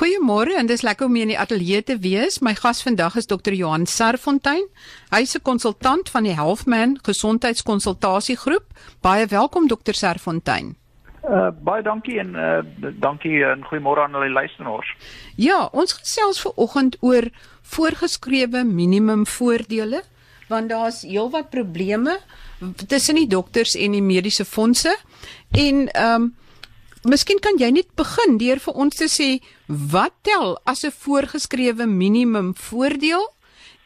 Goeiemôre en dis lekker om hier in die ateljee te wees. My gas vandag is Dr. Johan Serfontein. Hy's 'n konsultant van die Healthman Gesondheidskonsultasiegroep. Baie welkom Dr. Serfontein. Uh, baie dankie en uh, dankie en goeiemôre aan al die luisteraars. Ja, ons gesels ver oggend oor voorgeskrewe minimum voordele want daar's heelwat probleme tussen die dokters en die mediese fondse en ehm um, Miskien kan jy net begin deur vir ons te sê wat tel as 'n voorgeskrewe minimum voordeel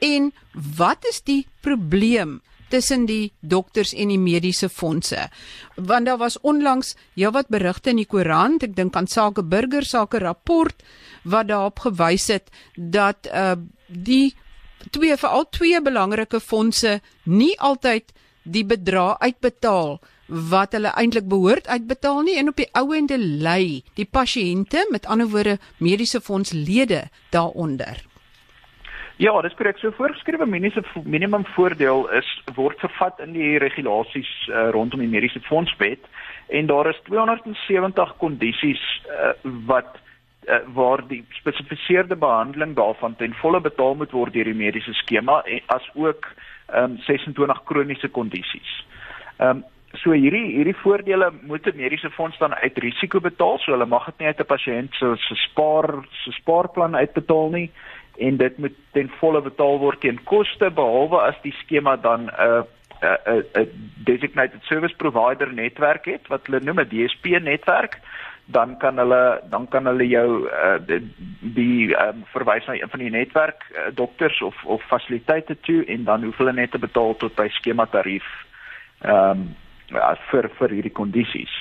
en wat is die probleem tussen die dokters en die mediese fondse? Want daar was onlangs heelwat berigte in die koerant, ek dink aan Sake Burger Sake rapport wat daarop gewys het dat uh die twee veral twee belangrike fondse nie altyd die bedrag uitbetaal wat hulle eintlik behoort uitbetaal nie en op die ou ende lê die pasiënte met ander woorde mediese fondslede daaronder. Ja, dis korrek. So voorgeskrewe mediese minimum voordeel is word vervat in die regulasies uh, rondom die mediese fondswet en daar is 270 kondisies uh, wat uh, waar die gespesifiseerde behandeling daarvan ten volle betaal moet word deur die mediese skema en as ook um, 26 kroniese kondisies. Ehm um, So hierdie hierdie voordele moet 'n mediese fonds dan uit risiko betaal. So hulle mag dit nie uit 'n pasiënt se se spaar se spaarplan uitbetaal nie en dit moet ten volle betaal word teen koste behalwe as die skema dan 'n 'n 'n designated service provider netwerk het wat hulle noem 'n DSP netwerk dan kan hulle dan kan hulle jou uh, die, die um, verwys na een van die netwerk uh, dokters of of fasiliteite toe en dan hoef hulle net te betaal tot by skema tarief. Ehm um, ja, vir vir hierdie kondisies.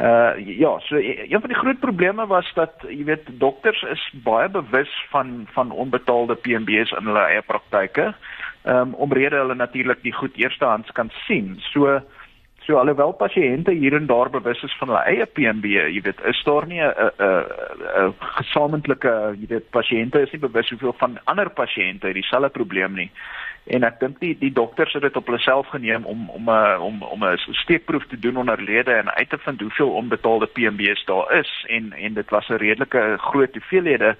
Uh ja, so e, een van die groot probleme was dat jy weet dokters is baie bewus van van onbetaalde PMB's in hulle eie praktyke. Um omrede hulle natuurlik die goed eerstehands kan sien. So so alhoewel pasiënte hier en daar bewus is van hulle eie PMB, jy weet, is daar nie 'n 'n gesamentlike, jy weet, pasiënte is nie bewus hoeveel van ander pasiënte dieselfde probleem nie en ek dink die die dokters het dit op hulle self geneem om om 'n uh, om om 'n steekproef te doen onder lede en uit te vind hoeveel onbetaalde PMB's daar is en en dit was 'n redelike groot hoeveelhede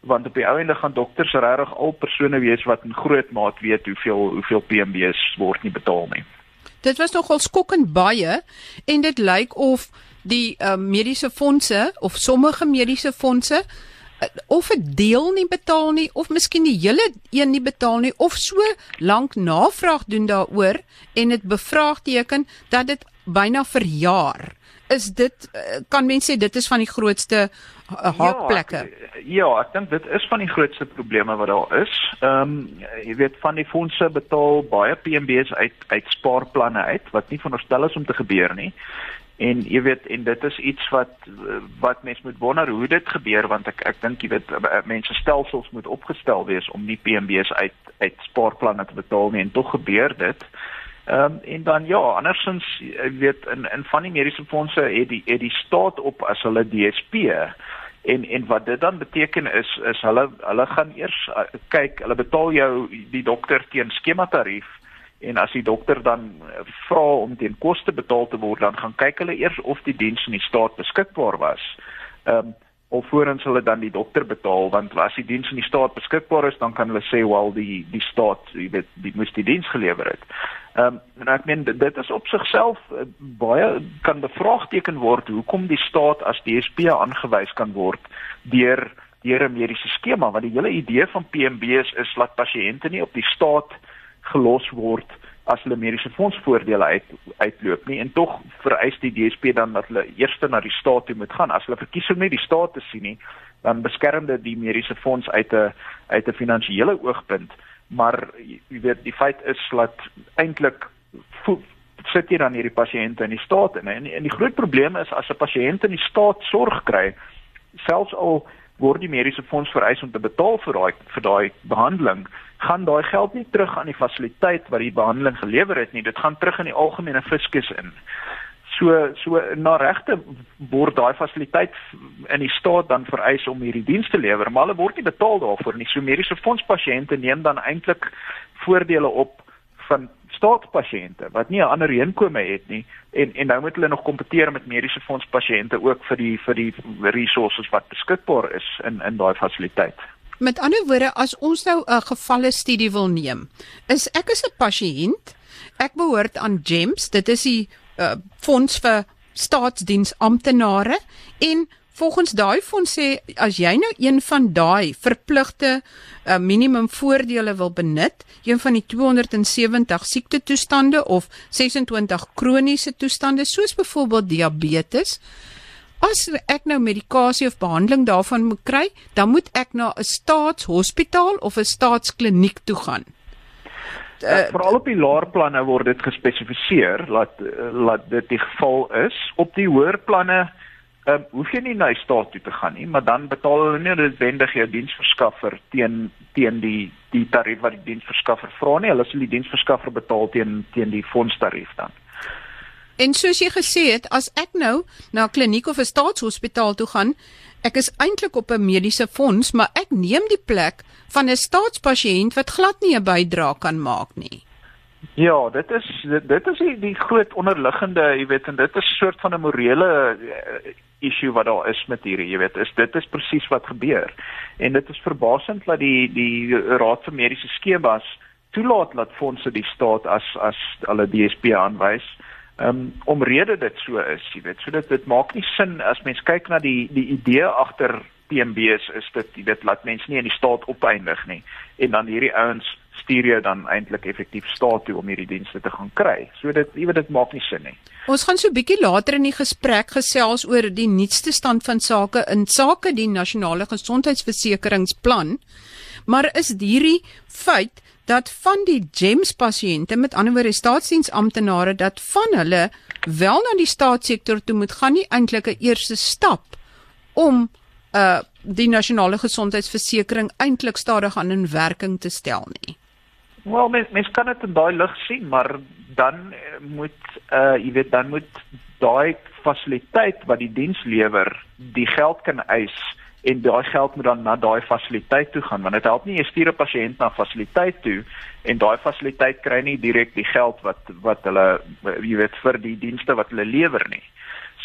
want op die ou ende gaan dokters regtig al persone wees wat in groot maat weet hoeveel hoeveel PMB's word nie betaal nie. Dit was nogal skokkend baie en dit lyk of die uh, mediese fondse of sommige mediese fondse of 'n deel nie betaal nie of miskien die hele een nie betaal nie of so lank navraag doen daaroor en dit bevraagteken dat dit byna verjaar. Is dit eh, kan mense sê dit is van die grootste eh, haakplekke? Ja, ek, ja, ek dink dit is van die grootste probleme wat daar is. Ehm um, jy weet van die fondse betaal baie PMB's uit uit spaarplanne uit wat nie veronderstel is om te gebeur nie. En jy weet en dit is iets wat wat mense moet wonder hoe dit gebeur want ek ek dink jy weet mense stelsels moet opgestel wees om nie PMB's uit uit spaarplanne te betaal nie en tog gebeur dit. Ehm um, en dan ja, andersins jy weet in in van die mediese fondse het die het die staat op as hulle DSP en en wat dit dan beteken is is hulle hulle gaan eers uh, kyk, hulle betaal jou die dokter teen skema tarief en as die dokter dan eh, vra om teen koste betaal te word dan gaan kyk hulle eers of die diens in die staat beskikbaar was. Ehm um, of voorens hulle dan die dokter betaal want as die diens in die staat beskikbaar is dan kan hulle sê wel die die staat jy weet die moes die diens gelewer het. Ehm um, en ek meen dit is op sigself uh, baie kan bevraagteken word hoekom die staat as DSP aangewys kan word deur deur 'n mediese skema want die hele idee van PMB's is dat pasiënte nie op die staat gelos word as hulle mediese fondsvoordele uit uitloop nie. En tog vereis die DSP dan dat hulle eers na die staat toe moet gaan. As hulle verkies om nie die staat te sien nie dan beskerm dit die mediese fonds uit 'n uit 'n finansiële oogpunt. Maar jy weet die feit is dat eintlik sit jy dan hierdie pasiënte in die staat en, en die groot probleem is as 'n pasiënt in die staat sorg kry selfs al word die mediese fonds vereis om te betaal vir daai vir daai behandeling gaan daai geld nie terug aan die fasiliteit wat die behandeling gelewer het nie. Dit gaan terug in die algemene fiskus in. So so na regte word daai fasiliteit in die staat dan vereis om hierdie diens te lewer maar hulle word nie betaal daarvoor nie. So mediese fonds pasiënte neem dan eintlik voordele op van staatspasiënte wat nie 'n ander heenkome het nie en en nou moet hulle nog kompeteer met mediese fonds pasiënte ook vir die vir die resources wat beskikbaar is in in daai fasiliteit. Met ander woorde, as ons nou 'n gevalle studie wil neem, is ek as 'n pasiënt, ek behoort aan GEMS, dit is die uh, fonds vir staatsdiensamptenare en volgens daai fonds sê as jy nou een van daai verpligte uh, minimum voordele wil benut, een van die 270 siekte toestande of 26 kroniese toestande soos byvoorbeeld diabetes, as ek nou medikasie of behandeling daarvan moet kry, dan moet ek na 'n staatshospitaal of 'n staatskliniek toe gaan. Uh, Veral op die laer planne word dit gespesifiseer dat dat dit die geval is. Op die hoër planne ehm um, hoef jy nie na die staat toe te gaan nie, maar dan betaal hulle nie noodwendig jou diensverskaffer teen teen die die tarief wat die diensverskaffer vra nie. Hulle sal die diensverskaffer betaal teen teen die fondstarief dan. En soos jy gesê het, as ek nou na 'n kliniek of 'n staatshospitaal toe gaan, ek is eintlik op 'n mediese fonds, maar ek neem die plek van 'n staatspasiënt wat glad nie 'n bydrae kan maak nie. Ja, dit is dit, dit is die, die groot onderliggende, jy weet, en dit is 'n soort van 'n morele uh, issue wat daar is met hierdie, jy weet, is dit is presies wat gebeur. En dit is verbasend dat die die Raad vir Mediese Skemas toelaat dat fondse die staat as as hulle DSP aanwys. Um, omrede dit so is, jy weet, so dit dit maak nie sin as mens kyk na die die idee agter PMB's is dit jy weet laat mense nie in die staat opeindig nie en dan hierdie ouens stuur jy dan eintlik effektief staat toe om hierdie dienste te gaan kry. So dit jy weet dit maak nie sin nie. Ons gaan so bietjie later in die gesprek gesels oor die nuutste stand van sake in sake die nasionale gesondheidsversekeringsplan. Maar is hierdie feit dat van die GEMS pasiënte met ander woorde staatsdiensamptenare dat van hulle wel na die staatssektor toe moet gaan nie eintlik 'n eerste stap om uh die nasionale gesondheidsversekering eintlik stadig aan in werking te stel nie. Wel mens mens kan dit in daai lig sien, maar dan eh, moet uh jy weet dan moet daai fasiliteit wat die diens lewer, die geld kan eis en daai geld moet dan na daai fasiliteit toe gaan want dit help nie jy stuur 'n pasiënt na fasiliteit toe en daai fasiliteit kry nie direk die geld wat wat hulle jy weet vir die dienste wat hulle lewer nie.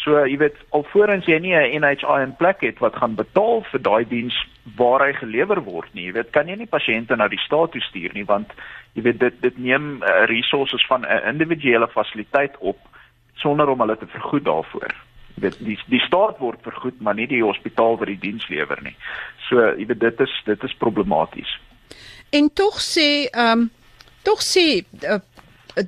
So jy weet alvorens jy nie 'n NHI in plek het wat gaan betaal vir daai diens waar hy gelewer word nie. Jy weet kan jy nie pasiënte na die staat toe stuur nie want jy weet dit dit neem uh, resources van 'n individuele fasiliteit op sonder om hulle te vergoed daarvoor. Jy weet die die staat word vergoed maar nie die hospitaal wat die diens lewer nie. So jy weet dit is dit is problematies. En tog sê ehm um, tog sê uh,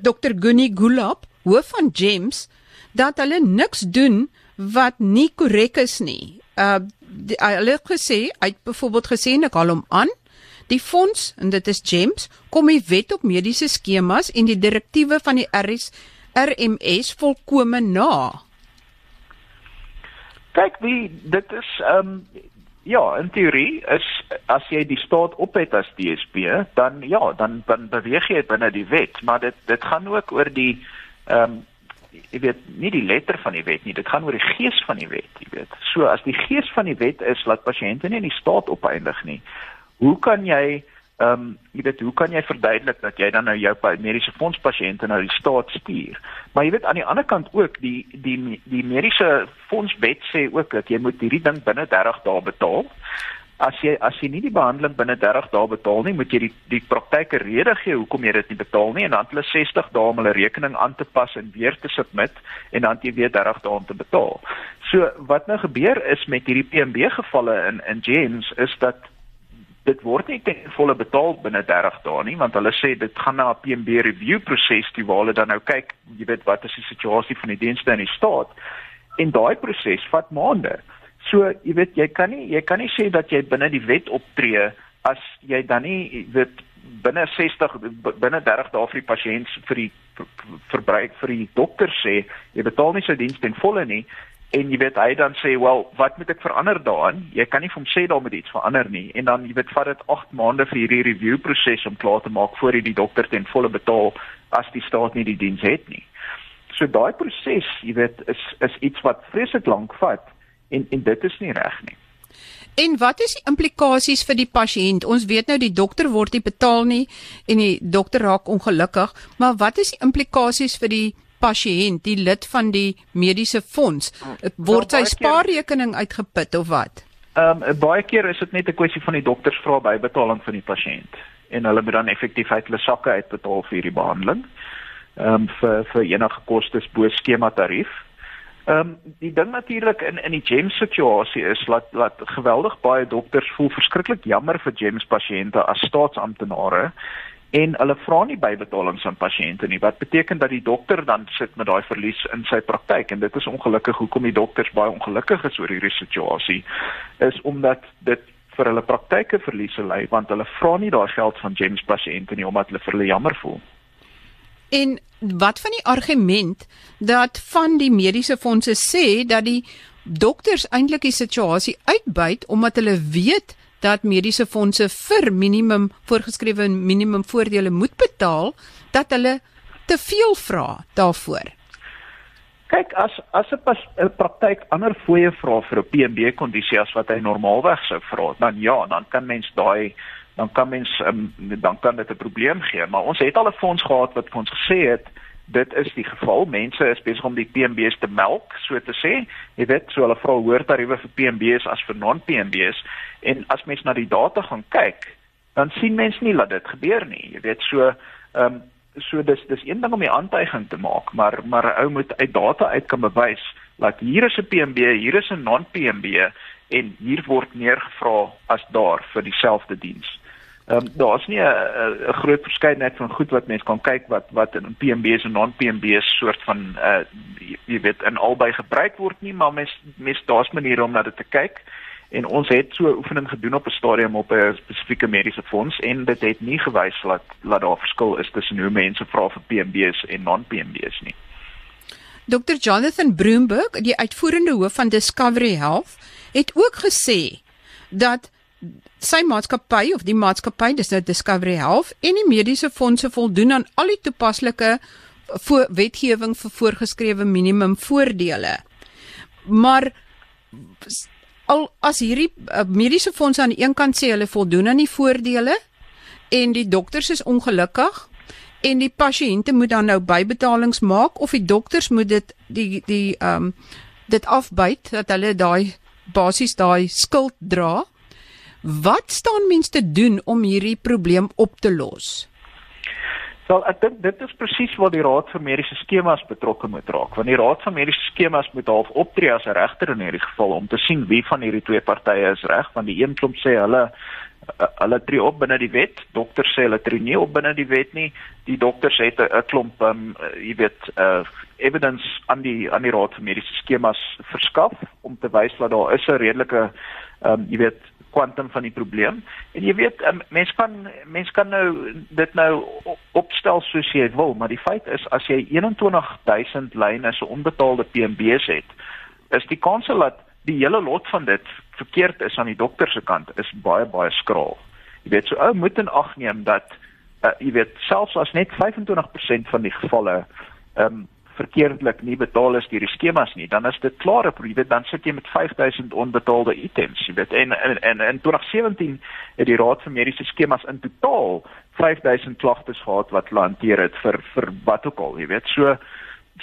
Dr. Gunny Gulab, hoof van GEMS dat hulle niks doen wat nie korrek is nie. Uh die, hulle het gesê, hy het byvoorbeeld gesê en ek haal hom aan, die fonds en dit is GEMS kom die wet op mediese skemas en die direktiewe van die RS RMS volkome na. Kyk, wie dit is ehm um, ja, in teorie is as jy die staat op het as DSP, dan ja, dan, dan beweeg jy binne die wet, maar dit dit gaan ook oor die ehm um, jy weet nie die letter van die wet nie, dit gaan oor die gees van die wet, jy weet. So as die gees van die wet is dat pasiënte nie in die staat opeindig nie, hoe kan jy ehm um, jy weet hoe kan jy verduidelik dat jy dan nou jou mediese fonds pasiënte na die staat stuur? Maar jy weet aan die ander kant ook die die die mediese fonds wet sê ook dat jy moet hierdie ding binne 30 dae betaal as jy as jy nie die behandeling binne 30 dae betaal nie, moet jy die die praktyke rede gee hoekom jy dit nie betaal nie en dan hulle 60 dae om hulle rekening aan te pas en weer te submit en dan jy weer 30 dae om te betaal. So wat nou gebeur is met hierdie PMB gevalle in in James is dat dit word nie ten volle betaal binne 30 dae nie want hulle sê dit gaan na 'n PMB review proses toe waar hulle dan nou kyk, jy weet wat is die situasie van die dienste in die staat en daai proses vat maande. So, jy weet, jy kan nie jy kan nie sê dat jy binne die wet optree as jy dan nie weet binne 60 binne 30 dae vir die pasiënt vir die verbruik vir die dokter sê jy betaal nie sy diens ten volle nie en jy weet hy dan sê wel wat moet ek verander daarin jy kan nie vir hom sê daar moet iets verander nie en dan jy weet vat dit 8 maande vir hierdie review proses om klaar te maak voor jy die dokter ten volle betaal as die staat nie die diens het nie. So daai proses jy weet is is iets wat vreeslik lank vat en en dit is nie reg nie. En wat is die implikasies vir die pasiënt? Ons weet nou die dokter word nie betaal nie en die dokter raak ongelukkig, maar wat is die implikasies vir die pasiënt, die lid van die mediese fonds? Word sy spaarrekening uitgeput of wat? Ehm um, baie keer is dit net 'n kwessie van die dokters vra bybetaling van die pasiënt en hulle moet dan effektief uit hulle sakke uitbetaal vir hierdie behandeling. Ehm um, vir vir enige kostes bo skema tarief. Ehm um, die ding natuurlik in in die GEMS situasie is dat dat geweldig baie dokters voel verskriklik jammer vir GEMS pasiënte as staatsamptenare en hulle vra nie bybetalings aan pasiënte nie wat beteken dat die dokter dan sit met daai verlies in sy praktyk en dit is ongelukkig hoekom die dokters baie ongelukkig is oor hierdie situasie is omdat dit vir hulle praktyke verliese lei want hulle vra nie daai geld van GEMS pasiënte nie omdat hulle vir hulle jammer voel En wat van die argument dat van die mediese fondse sê dat die dokters eintlik die situasie uitbuit omdat hulle weet dat mediese fondse vir minimum voorgeskrewe minimum voordele moet betaal dat hulle te veel vra daarvoor. Kyk as as 'n praktyk ander fooie vra vir 'n PMB kondisie as wat hy normaalweg sou vra, dan ja, dan kan mens daai dan kan mens um, dan kan dit 'n probleem gee. Maar ons het al 'n fonds gehad wat vir ons gesê het dit is die geval. Mense is besig om die PMB's te melk so te sê. Jy weet so hulle vra hoër tariewe vir PMB's as vir non-PMB's en as mens na die data gaan kyk dan sien mens nie dat dit gebeur nie. Jy weet so ehm um, so dis dis een ding om die aantuiging te maak maar maar 'n ou moet uit data uit kan bewys dat hier is 'n PMB hier is 'n non-PMB en hier word meer gevra as daar vir dieselfde diens. Ehm um, daar's nie 'n groot verskeidenheid van goed wat mense kan kyk wat wat in PMB's en non-PMB's soort van uh jy weet in albei gebruik word nie, maar mens mens daar's maniere om na dit te kyk. En ons het so oefening gedoen op 'n stadium op 'n spesifieke mediese fonds en dit het nie gewys dat dat daar verskil is tussen hoe mense vra vir PMB's en non-PMB's nie. Dr Jonathan Broomberg, die uitvoerende hoof van Discovery Health, het ook gesê dat sy maatskappy of die maatskappy dis nou Discovery Health en die mediese fondse voldoen aan al die toepaslike wetgewing vir voorgeskrewe minimum voordele. Maar al as hierdie uh, mediese fondse aan die een kant sê hulle voldoen aan die voordele en die dokters is ongelukkig en die pasiënte moet dan nou bybetalings maak of die dokters moet dit die die ehm um, dit afbyt dat hulle daai basies daai skuld dra. Wat staan mense te doen om hierdie probleem op te los? Wel, ek dink dit is presies waar die Raad vir Mediese Skemas betrokke moet raak, want die Raad vir Mediese Skemas moet half optree as 'n regter in hierdie geval om te sien wie van hierdie twee partye is reg, want die een klomp sê hulle hulle tree op binne die wet, dokter sê hulle tree nie op binne die wet nie. Die dokters het 'n klomp um, jy weet uh evidence aan die aan die Raad vir Mediese Skemas verskaf om te wys dat daar is 'n redelike um jy weet kwantum van die probleem. En jy weet, um, mens kan mens kan nou dit nou opstel soos jy wil, maar die feit is as jy 21000 lyne se onbetaalde PMB's het, is die kans dat die hele lot van dit verkeerd is aan die dokter se kant is baie baie skraal. Jy weet, so ou moet in ag neem dat uh, jy weet selfs as net 25% van die gevalle ehm um, verkeerdelik nie betaal is deur die skemas nie, dan is dit klare probleem. Dan sit jy met 5000 onbetaalde items. Jy weet en en, en in 2017 het die Raad vir Mediese Skemas in totaal 5000 klagtes gehad wat hanteer het vir vir wat ook al, jy weet. So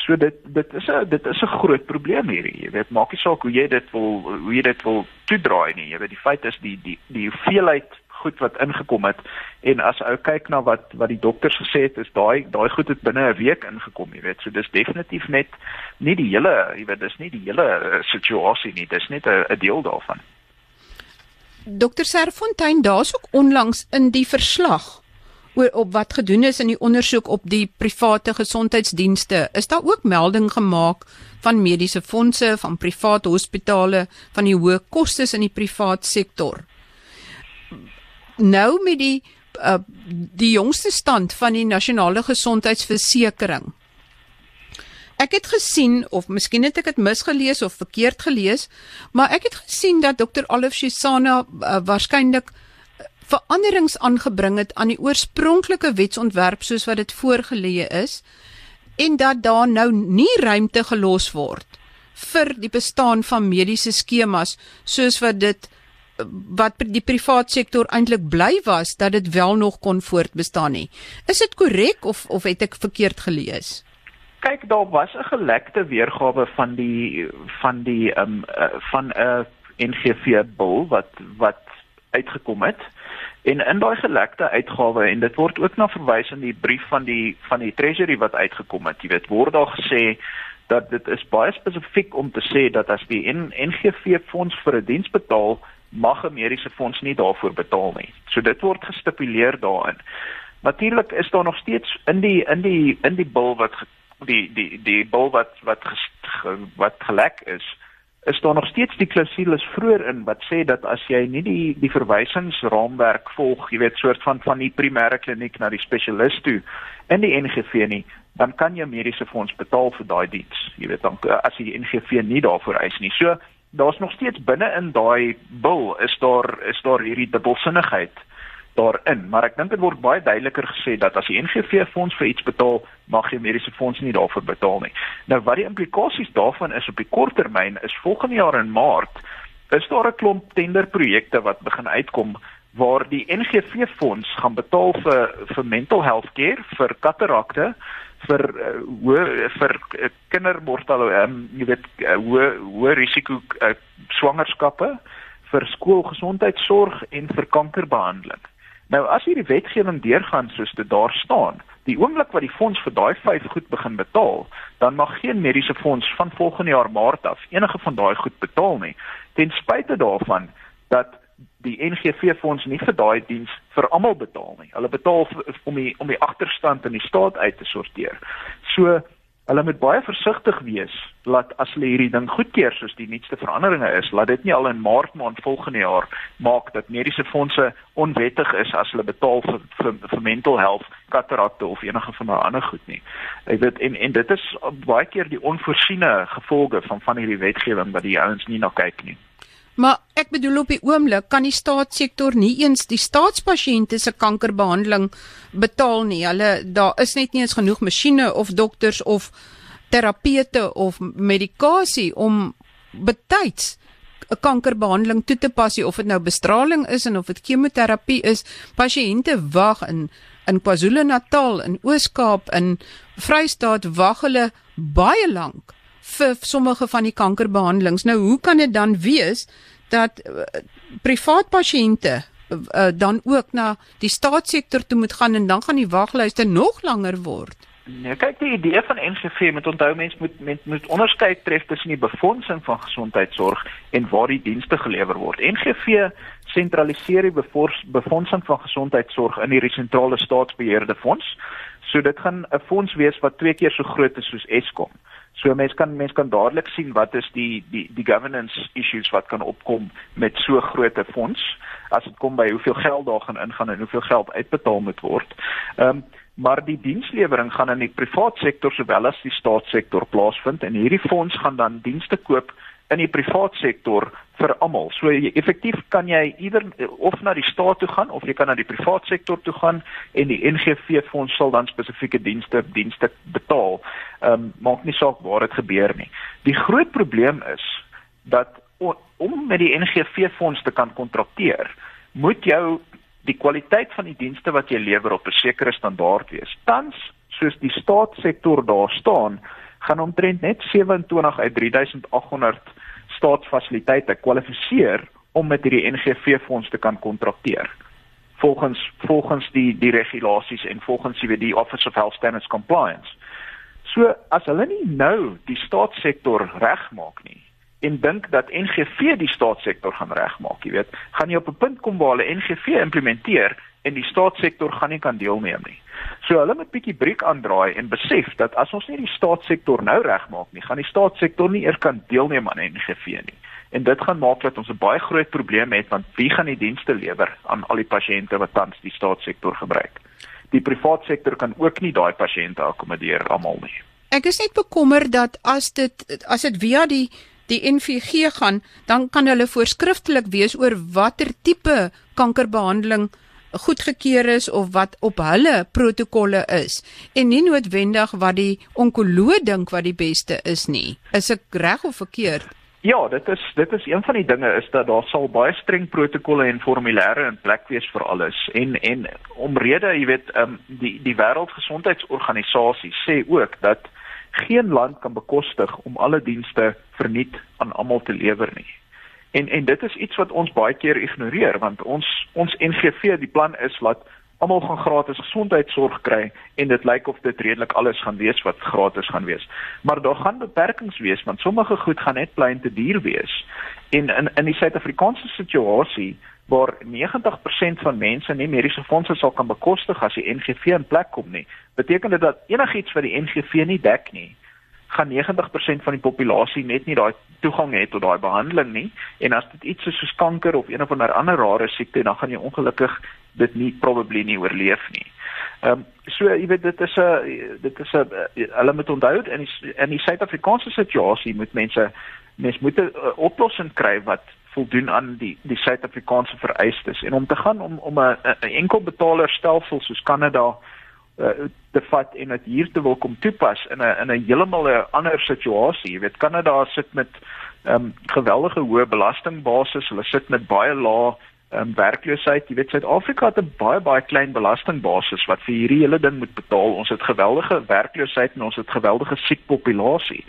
so dit dit is 'n dit is 'n groot probleem hierdie. Jy weet, maak nie saak hoe jy dit wil hoe jy dit wil toedraai nie. Jy weet, die feit is die die die hoeveelheid goed wat ingekom het. En as ou kyk na wat wat die dokters gesê het is daai daai goed het binne 'n week ingekom jy weet. So dis definitief net nie die hele jy weet dis nie die hele uh, situasie nie. Dis net 'n deel daarvan. Dokter Serfontein daar's ook onlangs in die verslag oor op wat gedoen is in die ondersoek op die private gesondheidsdienste. Is daar ook melding gemaak van mediese fondse van private hospitale van die hoë kostes in die privaat sektor nou met die uh, die jongste stand van die nasionale gesondheidsversekering. Ek het gesien of miskien het ek dit misgelees of verkeerd gelees, maar ek het gesien dat Dr. Alif Shisana uh, waarskynlik veranderings aangebring het aan die oorspronklike wetsontwerp soos wat dit voorgelê is en dat daar nou nie ruimte gelos word vir die bestaan van mediese skemas soos wat dit wat die privaat sektor eintlik bly was dat dit wel nog kon voortbestaan nie. Is dit korrek of of het ek verkeerd gelees? Kyk, daar was 'n gelekte weergawe van die van die ehm um, uh, van 'n uh, NGV bil wat wat uitgekom het. En in daai gelekte uitgawe en dit word ook na verwys in die brief van die van die treasury wat uitgekom het. Jy weet, word daar gesê dat dit is baie spesifiek om te sê dat as die NGV fonds vir 'n diens betaal, mag 'n mediese fonds nie daarvoor betaal nie. So dit word gestipuleer daarin. Natuurlik is daar nog steeds in die in die in die bil wat die die die bil wat wat wat gelek is, is daar nog steeds die klausules vroeër in wat sê dat as jy nie die die verwysingsraamwerk volg, jy weet soort van van die primêre kliniek na die spesialis toe in die NGV nie, dan kan jy mediese fonds betaal vir daai diens. Jy weet dan as die NGV nie daarvoor eis nie. So daar's nog steeds binne in daai bil is daar is daar hierdie dubbelsinnigheid daarin, maar ek dink dit word baie duideliker gesê dat as die NGV fonds vir iets betaal, mag jy mediese fonds nie daarvoor betaal nie. Nou wat die implikasies daarvan is op die kort termyn is volgende jaar in Maart is daar 'n klomp tenderprojekte wat begin uitkom waar die NGV fonds gaan betaal vir vir mental health care, vir katarakte, vir uh, hoe vir uh, kindermortale um, jy weet uh, hoe hoe risiko uh, swangerskappe vir skoolgesondheidsorg en vir kankerbehandeling. Nou as hierdie wetgewing deurgaan soos dit daar staan, die oomblik wat die fonds vir daai vyf goed begin betaal, dan mag geen mediese fonds van volgende jaar Maart af enige van daai goed betaal nie, ten spyte daarvan dat die NGV fonds nie vir daai diens vir almal betaal nie. Hulle betaal om die om die agterstand in die staat uit te sorteer. So hulle moet baie versigtig wees dat as hulle hierdie ding goedkeur soos die nuutste veranderinge is, laat dit nie al in Maart maand volgende jaar maak dat mediese fondse onwettig is as hulle betaal vir vir, vir mental health, katarakte of enige van daai ander goed nie. Ek weet en en dit is baie keer die onvoorsiene gevolge van van hierdie wetgewing wat die ouens nie na kyk nie. Maar ek bedoel op die oomblik kan die staatssektor nie eens die staatspasiënte se kankerbehandeling betaal nie. Hulle daar is net nie eens genoeg masjiene of dokters of terapeute of medikasie om betyds 'n kankerbehandeling toe te pas, of dit nou bestraling is en of dit chemoterapie is. Pasiënte wag in in KwaZulu-Natal, in Oos-Kaap, in Vrystaat wag hulle baie lank vir sommige van die kankerbehandelings. Nou hoe kan dit dan wees dat uh, privaat pasiënte uh, dan ook na die staatssektor toe moet gaan en dan gaan die waglyste nog langer word? Nee, kyk die idee van NGV met onthou mense moet met moet onderskei tref tussen die befondsing van gesondheidsorg en waar die dienste gelewer word. NGV sentraliseer die befondsing van gesondheidsorg in hierdie sentrale staatsbeheerde fonds. So dit gaan 'n fonds wees wat twee keer so groot is soos Eskom. So mense kan mense kan dadelik sien wat is die die die governance issues wat kan opkom met so groot 'n fonds as dit kom by hoeveel geld daar gaan ingaan en hoeveel geld uitbetaal moet word. Ehm um, maar die dienslewering gaan in die privaat sektor sowel as die staatssektor plaasvind en hierdie fonds gaan dan dienste koop in die privaat sektor vir almal. So effektief kan jy ieder of na die staat toe gaan of jy kan na die privaat sektor toe gaan en die NGV fonds sal dan spesifieke dienste dienste betaal. Ehm um, maak nie saak waar dit gebeur nie. Die groot probleem is dat om met die NGV fonds te kan kontrakteer, moet jou die kwaliteit van die dienste wat jy lewer op 'n sekere standaard wees. Tans soos die staatssektor daar staan, gaan omtrent net 27 uit 3800 staatsfasiliteite kwalifiseer om met hierdie NGV fonds te kan kontrakteer volgens volgens die die regulasies en volgens die die Office of Health Standards Compliance. So as hulle nie nou die staatssektor regmaak nie en dink dat NGV die staatssektor gaan regmaak, jy weet, gaan jy op 'n punt kom waar hulle NGV implementeer en die staatssektor gaan nie kan deelneem nie. So hulle moet bietjie briek aandraai en besef dat as ons nie die staatssektor nou regmaak nie, gaan die staatssektor nie eers kan deelneem aan NGV nie. En dit gaan maak dat ons 'n baie groot probleem het want wie gaan die dienste lewer aan al die pasiënte wat tans die staatssektor gebruik? Die private sektor kan ook nie daai pasiënte akkommodeer almal nie. Ek is net bekommer dat as dit as dit via die die NVG gaan, dan kan hulle voorskriftelik wees oor watter tipe kankerbehandeling goedgekeur is of wat op hulle protokolle is en nie noodwendig wat die onkoloog dink wat die beste is nie. Is ek reg of verkeerd? Ja, dit is dit is een van die dinge is dat daar sal baie streng protokolle en formulêre in plek wees vir alles. En en omrede, jy weet, ehm um, die die Wêreldgesondheidsorganisasie sê ook dat geen land kan bekostig om alle dienste verniet aan almal te lewer nie. En en dit is iets wat ons baie keer ignoreer want ons ons NGV die plan is dat almal gaan gratis gesondheidsorg kry en dit lyk of dit redelik alles gaan wees wat gratis gaan wees. Maar daar gaan beperkings wees want sommige goed gaan net plain te duur wees. En in in die Suid-Afrikaanse situasie waar 90% van mense nie mediese fondse sal kan bekostig as die NGV in plek kom nie, beteken dit dat enigiets wat die NGV nie dek nie, gaan 90% van die populasie net nie daai toegang hê tot daai behandeling nie en as dit iets is soos kanker of een of ander ander rare siekte dan gaan jy ongelukkig dit nie probably nie oorleef nie. Ehm um, so jy weet dit is 'n dit is 'n hulle moet onthou die in die Suid-Afrikaanse situasie moet mense mens moet 'n oplossing kry wat voldoen aan die die Suid-Afrikaanse vereistes en om te gaan om om 'n enkel betalerstelsel soos Kanada uh, te vat en dit hier te wil kom toepas in 'n in 'n heeltemal 'n ander situasie. Jy weet Kanada sit met ehm um, geweldige hoë belastingbasis. Hulle sit met baie lae ehm um, werkloosheid. Jy weet Suid-Afrika het 'n baie baie klein belastingbasis wat vir hierdie hele ding moet betaal. Ons het geweldige werkloosheid en ons het geweldige siek populasie.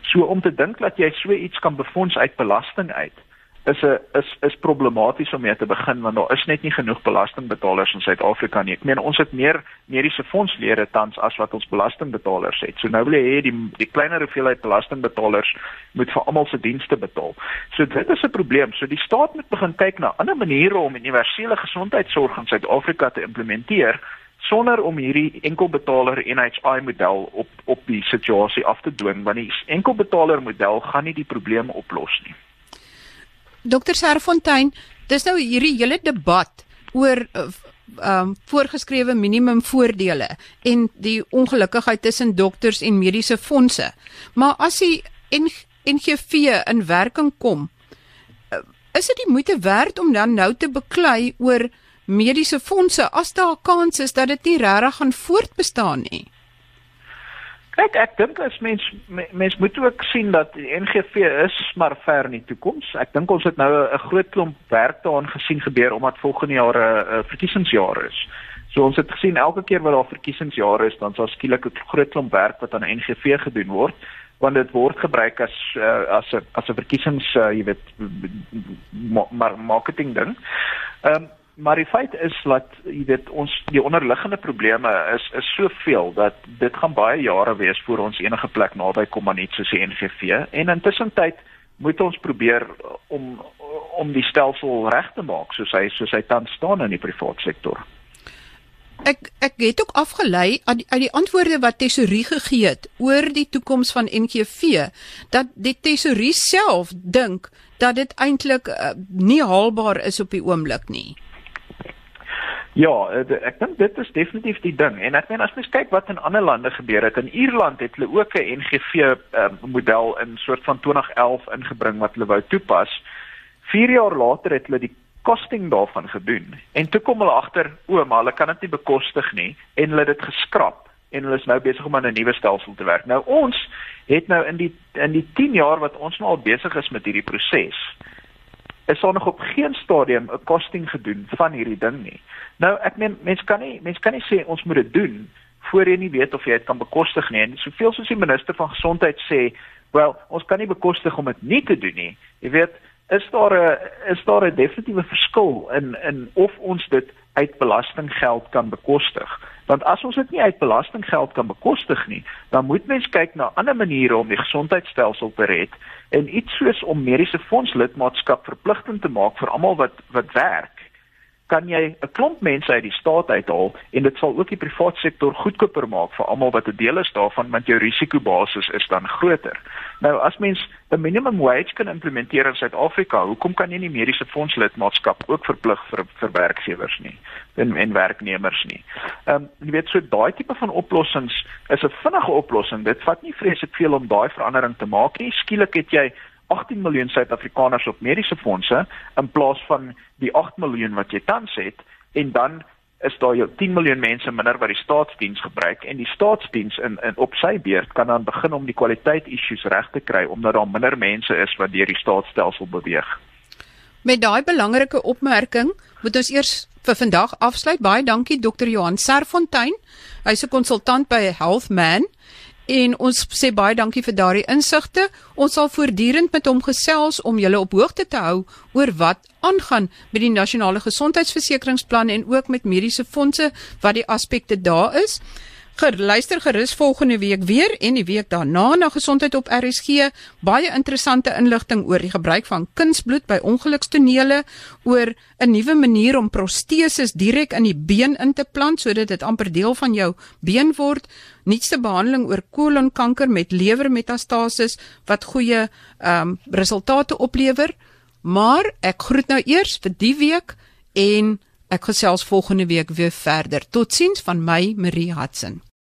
So om te dink dat jy so iets kan befonds uit belasting uit is 'n is is problematies om mee te begin want daar is net nie genoeg belastingbetalers in Suid-Afrika nie. Ek meen ons het meer mediese fondslede tans as wat ons belastingbetalers het. So nou wil jy hê die die kleiner hoeveelheid belastingbetalers moet vir almal se dienste betaal. So dit is 'n probleem. So die staat moet begin kyk na ander maniere om universele gesondheidsorg in Suid-Afrika te implementeer sonder om hierdie enkelbetaler NHI model op op die situasie af te dwing want die enkelbetaler model gaan nie die probleem oplos nie. Dr Serfontein, dis nou hierdie hele debat oor uh, um voorgeskrewe minimum voordele en die ongelukkigheid tussen dokters en mediese fondse. Maar as die NGV in werking kom, uh, is dit die moeite werd om dan nou te beklei oor mediese fondse as daar 'n kans is dat dit nie regtig gaan voortbestaan nie? Kyk, ek dink as mens mens moet ook sien dat die NGV is maar ver in die toekoms. Ek dink ons het nou 'n groot klomp werk daaraan gesien gebeur omdat volgende jaar 'n verkiesingsjaar is. So ons het gesien elke keer wat daar verkiesingsjare is, dan sal skielik 'n groot klomp werk wat aan NGV gedoen word want dit word gebruik as uh, as 'n as 'n verkiesings uh, jy weet marketing ding. Ehm um, maar die feit is dat jy weet ons die onderliggende probleme is is soveel dat dit gaan baie jare wees voor ons enige plek naby kom aan iets soos die NGV en intussen tyd moet ons probeer om om die stelsel reg te maak soos hy soos hy tans staan in die private sektor. Ek ek het ook afgelei uit die, die antwoorde wat Tesorie gegee het oor die toekoms van NGV dat die Tesorie self dink dat dit eintlik uh, nie haalbaar is op die oomblik nie. Ja, eh, ek dink dit is definitief die ding. En ek meen as mens kyk wat in ander lande gebeur het, in Ierland het hulle ook 'n NGV um, ehm, model in soort van 2011 ingebring wat hulle wou toepas. 4 jaar later het hulle die kosting daarvan gedoen. En toe kom hulle agter, o, maar hulle kan dit nie bekostig nie en hulle het dit geskraap en hulle is nou besig om aan 'n nuwe stelsel te werk. Nou ons het nou in die in die 10 jaar wat ons nou al besig is met hierdie proses, is daar nog op geen stadium 'n costing gedoen van hierdie ding nie. Nou ek meen mense kan nie mense kan nie sê ons moet dit doen voor jy nie weet of jy dit kan bekostig nie. En soveel soos die minister van gesondheid sê, wel, ons kan nie bekostig om dit nie te doen nie. Jy weet, is daar 'n is daar 'n definitiewe verskil in in of ons dit uit belastinggeld kan bekostig. Want as ons dit nie uit belastinggeld kan bekostig nie, dan moet mens kyk na ander maniere om die gesondheidstelsel te red en iets soos om mediese fondslidmaatskap verpligtend te maak vir almal wat wat werk kan jy 'n klomp mense uit die staat uithaal en dit sal ook die private sektor goedkoper maak vir almal wat 'n deel is daarvan want jou risikobasis is dan groter. Nou as mens 'n minimum wage kan implementeer in Suid-Afrika, hoekom kan jy nie mediese fondslidmaatskap ook verplig vir vir werkgewers nie en en werknemers nie? Ehm um, jy weet so daai tipe van oplossings is 'n vinnige oplossing. Dit vat nie vreeslik veel om daai verandering te maak nie. Skielik het jy 18 miljoen Suid-Afrikaners op mediese fondse in plaas van die 8 miljoen wat jy tans het en dan is daar jou 10 miljoen mense minder wat die staatsdiens gebruik en die staatsdiens in in op sy beurt kan dan begin om die kwaliteit issues reg te kry omdat daar minder mense is wat deur die staatsstelsel beweeg. Met daai belangrike opmerking moet ons eers vir vandag afsluit. Baie dankie Dr. Johan Serfontein. Hy's 'n konsultant by Healthman en ons sê baie dankie vir daardie insigte. Ons sal voortdurend met hom gesels om julle op hoogte te hou oor wat aangaan met die nasionale gesondheidsversekeringsplan en ook met mediese fondse wat die aspekte daar is. Geluister gerus volgende week weer en die week daarna na gesondheid op RSG. Baie interessante inligting oor die gebruik van kunsbloed by ongelukstonele, oor 'n nuwe manier om proteses direk in die been in te plant sodat dit amper deel van jou been word. Nuutste behandeling oor kolonkanker met lewermetastasis wat goeie ehm um, resultate oplewer. Maar ek groet nou eers vir die week en ek gesels volgende week weer verder. Totsiens van my Marie Hudson.